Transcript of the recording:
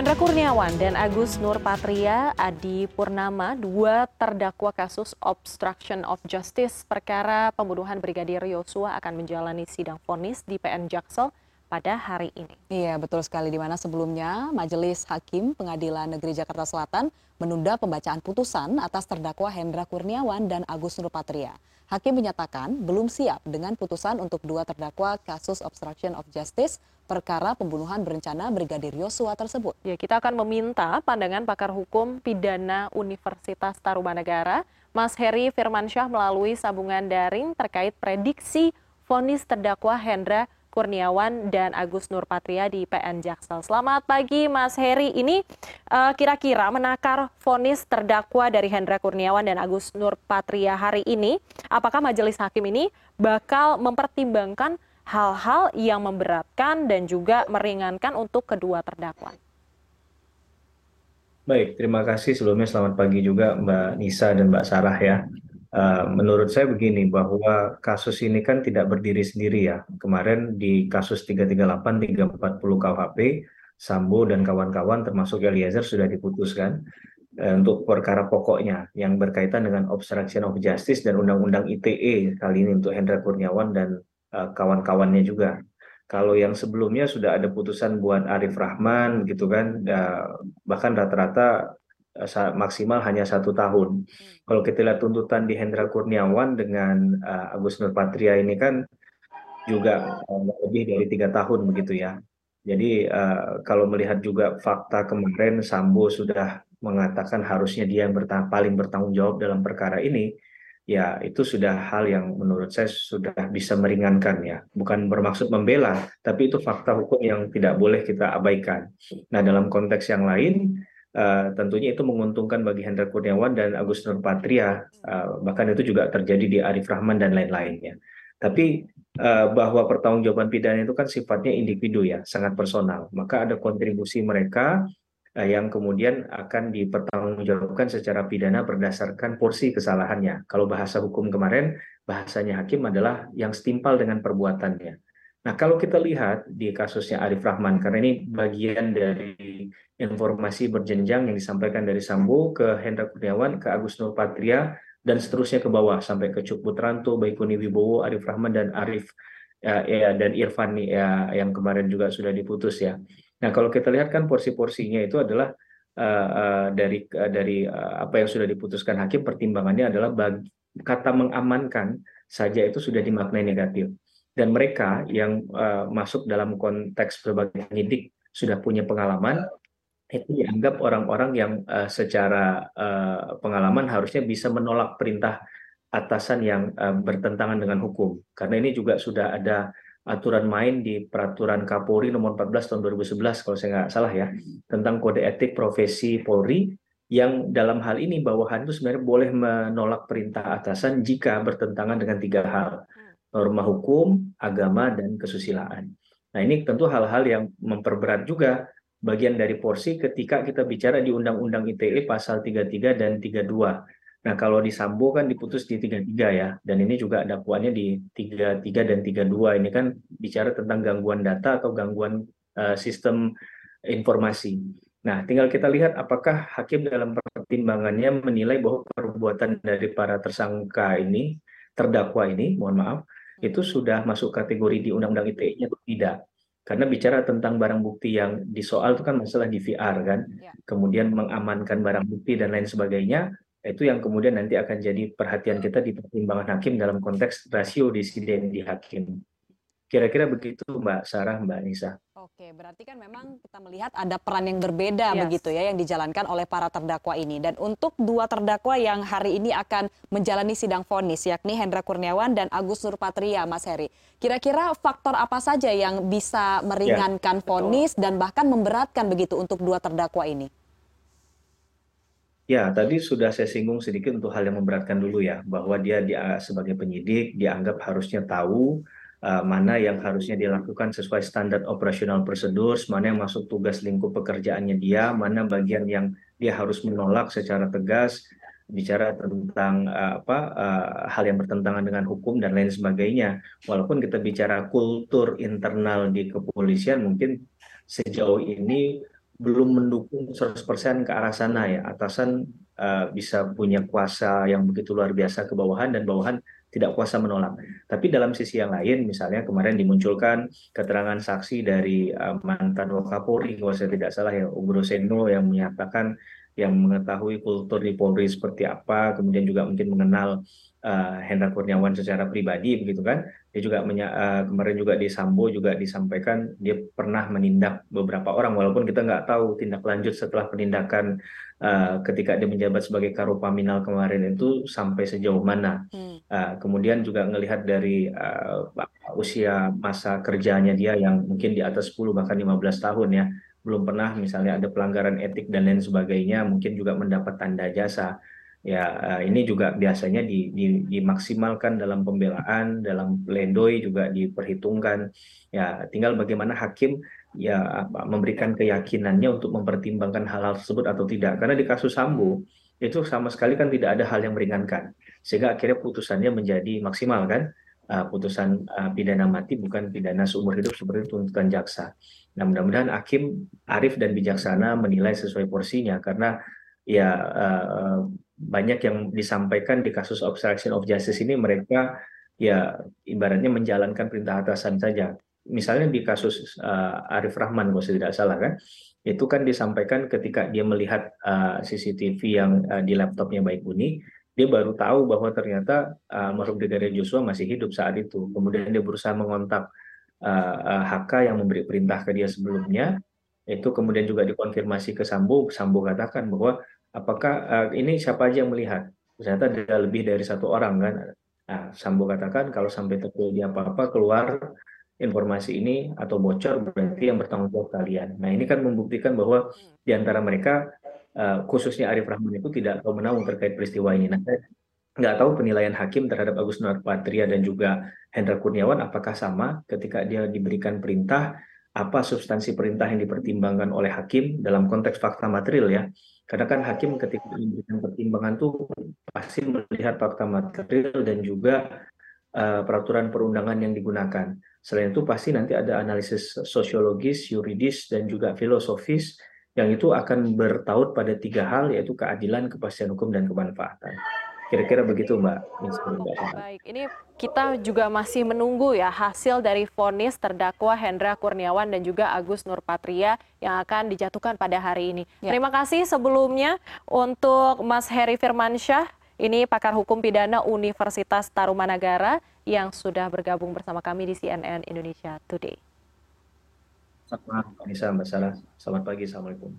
Hendra Kurniawan dan Agus Nurpatria Adi Purnama, dua terdakwa kasus obstruction of justice perkara pembunuhan Brigadir Yosua akan menjalani sidang vonis di PN Jaksel pada hari ini. Iya, betul sekali di mana sebelumnya Majelis Hakim Pengadilan Negeri Jakarta Selatan menunda pembacaan putusan atas terdakwa Hendra Kurniawan dan Agus Nurpatria. Hakim menyatakan belum siap dengan putusan untuk dua terdakwa kasus obstruction of justice perkara pembunuhan berencana Brigadir Yosua tersebut. Ya, kita akan meminta pandangan pakar hukum pidana Universitas Tarumanegara, Mas Heri Firmansyah melalui sambungan daring terkait prediksi vonis terdakwa Hendra Kurniawan dan Agus Nurpatria di PN Jaksel. Selamat pagi Mas Heri. Ini uh, kira-kira menakar vonis terdakwa dari Hendra Kurniawan dan Agus Nurpatria hari ini, apakah majelis hakim ini bakal mempertimbangkan hal-hal yang memberatkan dan juga meringankan untuk kedua terdakwa? Baik, terima kasih sebelumnya selamat pagi juga Mbak Nisa dan Mbak Sarah ya. Eh, menurut saya begini bahwa kasus ini kan tidak berdiri sendiri ya. Kemarin di kasus 338 340 KUHP Sambo dan kawan-kawan termasuk Eliezer sudah diputuskan uh, untuk perkara pokoknya yang berkaitan dengan obstruction of justice dan undang-undang ITE kali ini untuk Hendra Kurniawan dan uh, kawan-kawannya juga. Kalau yang sebelumnya sudah ada putusan buat Arif Rahman gitu kan, bahkan rata-rata Eh, maksimal hanya satu tahun. Hmm. Kalau kita lihat tuntutan di Hendra Kurniawan dengan uh, Agus Nurpatria ini kan juga uh, lebih dari tiga tahun begitu ya. Jadi uh, kalau melihat juga fakta kemarin Sambo sudah mengatakan harusnya dia yang bertang paling bertanggung jawab dalam perkara ini, ya itu sudah hal yang menurut saya sudah bisa meringankan ya. Bukan bermaksud membela, tapi itu fakta hukum yang tidak boleh kita abaikan. Nah dalam konteks yang lain, Uh, tentunya itu menguntungkan bagi Hendra Kurniawan dan Agus Nurpatria, uh, bahkan itu juga terjadi di Arif Rahman dan lain-lainnya. Tapi uh, bahwa pertanggungjawaban pidana itu kan sifatnya individu ya, sangat personal. Maka ada kontribusi mereka uh, yang kemudian akan dipertanggungjawabkan secara pidana berdasarkan porsi kesalahannya. Kalau bahasa hukum kemarin, bahasanya hakim adalah yang setimpal dengan perbuatannya. Nah, kalau kita lihat di kasusnya Arif Rahman, karena ini bagian dari informasi berjenjang yang disampaikan dari Sambo ke Hendra Kurniawan, ke Agus Nurpatria, dan seterusnya ke bawah sampai ke Cuk Putranto, Baikuni Wibowo, Arif Rahman, dan Arif ya, ya, dan Irfan ya, yang kemarin juga sudah diputus ya. Nah, kalau kita lihat kan porsi-porsinya itu adalah uh, uh, dari uh, dari uh, apa yang sudah diputuskan hakim, pertimbangannya adalah bagi, kata mengamankan saja itu sudah dimaknai negatif dan mereka yang uh, masuk dalam konteks sebagai penyidik sudah punya pengalaman itu dianggap orang-orang yang uh, secara uh, pengalaman harusnya bisa menolak perintah atasan yang bertentangan dengan hukum. Karena ini juga sudah ada aturan main di peraturan Kapolri nomor 14 tahun 2011 kalau saya nggak salah ya tentang kode etik profesi Polri yang dalam hal ini bawahan itu sebenarnya boleh menolak perintah atasan jika bertentangan dengan tiga hal norma hukum, agama, dan kesusilaan. Nah ini tentu hal-hal yang memperberat juga bagian dari porsi ketika kita bicara di Undang-Undang ITE pasal 33 dan 32. Nah kalau di Sambo kan diputus di 33 ya, dan ini juga dakwaannya di 33 dan 32. Ini kan bicara tentang gangguan data atau gangguan uh, sistem informasi. Nah, tinggal kita lihat apakah hakim dalam pertimbangannya menilai bahwa perbuatan dari para tersangka ini, terdakwa ini, mohon maaf, itu sudah masuk kategori di undang-undang ITE-nya atau tidak. Karena bicara tentang barang bukti yang disoal itu kan masalah di VR kan, ya. kemudian mengamankan barang bukti dan lain sebagainya, itu yang kemudian nanti akan jadi perhatian kita di pertimbangan hakim dalam konteks rasio disiden di hakim. Kira-kira begitu Mbak Sarah, Mbak Nisa. Oke, berarti kan memang kita melihat ada peran yang berbeda yes. begitu ya yang dijalankan oleh para terdakwa ini. Dan untuk dua terdakwa yang hari ini akan menjalani sidang vonis yakni Hendra Kurniawan dan Agus Nurpatria, Mas Heri. Kira-kira faktor apa saja yang bisa meringankan ya, vonis dan bahkan memberatkan begitu untuk dua terdakwa ini? Ya, tadi sudah saya singgung sedikit untuk hal yang memberatkan dulu ya, bahwa dia, dia sebagai penyidik dianggap harusnya tahu uh, mana yang harusnya dilakukan sesuai standar operasional prosedur, mana yang masuk tugas lingkup pekerjaannya dia, mana bagian yang dia harus menolak secara tegas, bicara tentang uh, apa uh, hal yang bertentangan dengan hukum dan lain sebagainya. Walaupun kita bicara kultur internal di kepolisian mungkin sejauh ini belum mendukung 100% ke arah sana ya. Atasan bisa punya kuasa yang begitu luar biasa ke bawahan dan bawahan tidak kuasa menolak. Tapi dalam sisi yang lain, misalnya kemarin dimunculkan keterangan saksi dari uh, mantan Wakapolri, kalau saya tidak salah ya, Ugro Seno yang menyatakan yang mengetahui kultur di Polri seperti apa, kemudian juga mungkin mengenal uh, Hendra Kurniawan secara pribadi begitu kan dia juga uh, kemarin juga di Sambo juga disampaikan dia pernah menindak beberapa orang walaupun kita nggak tahu tindak lanjut setelah penindakan uh, ketika dia menjabat sebagai Karopaminal kemarin itu sampai sejauh mana hmm. Uh, kemudian juga melihat dari uh, usia masa kerjanya dia yang mungkin di atas 10 bahkan 15 tahun ya belum pernah misalnya ada pelanggaran etik dan lain sebagainya mungkin juga mendapat tanda jasa ya eh, ini juga biasanya di, di, dimaksimalkan dalam pembelaan, dalam pledoi juga diperhitungkan. Ya, tinggal bagaimana hakim ya memberikan keyakinannya untuk mempertimbangkan hal-hal tersebut atau tidak. Karena di kasus Sambo itu sama sekali kan tidak ada hal yang meringankan, sehingga akhirnya putusannya menjadi maksimal kan. Uh, putusan uh, pidana mati bukan pidana seumur hidup seperti tuntutan jaksa. Nah, mudah-mudahan hakim arif dan bijaksana menilai sesuai porsinya karena ya uh, banyak yang disampaikan di kasus obstruction of justice ini mereka ya ibaratnya menjalankan perintah atasan saja. Misalnya di kasus uh, Arif Rahman kalau tidak salah kan, itu kan disampaikan ketika dia melihat uh, CCTV yang uh, di laptopnya Baik Uni, dia baru tahu bahwa ternyata uh, almarhum Brigadir Joshua masih hidup saat itu. Kemudian dia berusaha mengontak uh, HK yang memberi perintah ke dia sebelumnya, itu kemudian juga dikonfirmasi ke Sambo, Sambo katakan bahwa apakah uh, ini siapa aja yang melihat? Ternyata ada lebih dari satu orang kan. Nah, Sambo katakan kalau sampai terjadi apa-apa keluar informasi ini atau bocor berarti yang bertanggung jawab kalian. Nah ini kan membuktikan bahwa di antara mereka uh, khususnya Arif Rahman itu tidak tahu menanggung terkait peristiwa ini. Nah saya nggak tahu penilaian hakim terhadap Agus Nurpatria dan juga Hendra Kurniawan apakah sama ketika dia diberikan perintah apa substansi perintah yang dipertimbangkan oleh hakim dalam konteks fakta material ya karena kan hakim ketika memberikan pertimbangan tuh pasti melihat fakta material dan juga uh, peraturan perundangan yang digunakan. Selain itu pasti nanti ada analisis sosiologis, yuridis, dan juga filosofis yang itu akan bertaut pada tiga hal yaitu keadilan, kepastian hukum, dan kemanfaatan. Kira-kira begitu Mbak. Baik, ini kita juga masih menunggu ya hasil dari vonis terdakwa Hendra Kurniawan dan juga Agus Nurpatria yang akan dijatuhkan pada hari ini. Ya. Terima kasih sebelumnya untuk Mas Heri Firmansyah, ini pakar hukum pidana Universitas Tarumanagara yang sudah bergabung bersama kami di CNN Indonesia Today. Selamat Mbak Mbak Sarah. Selamat pagi, Assalamualaikum.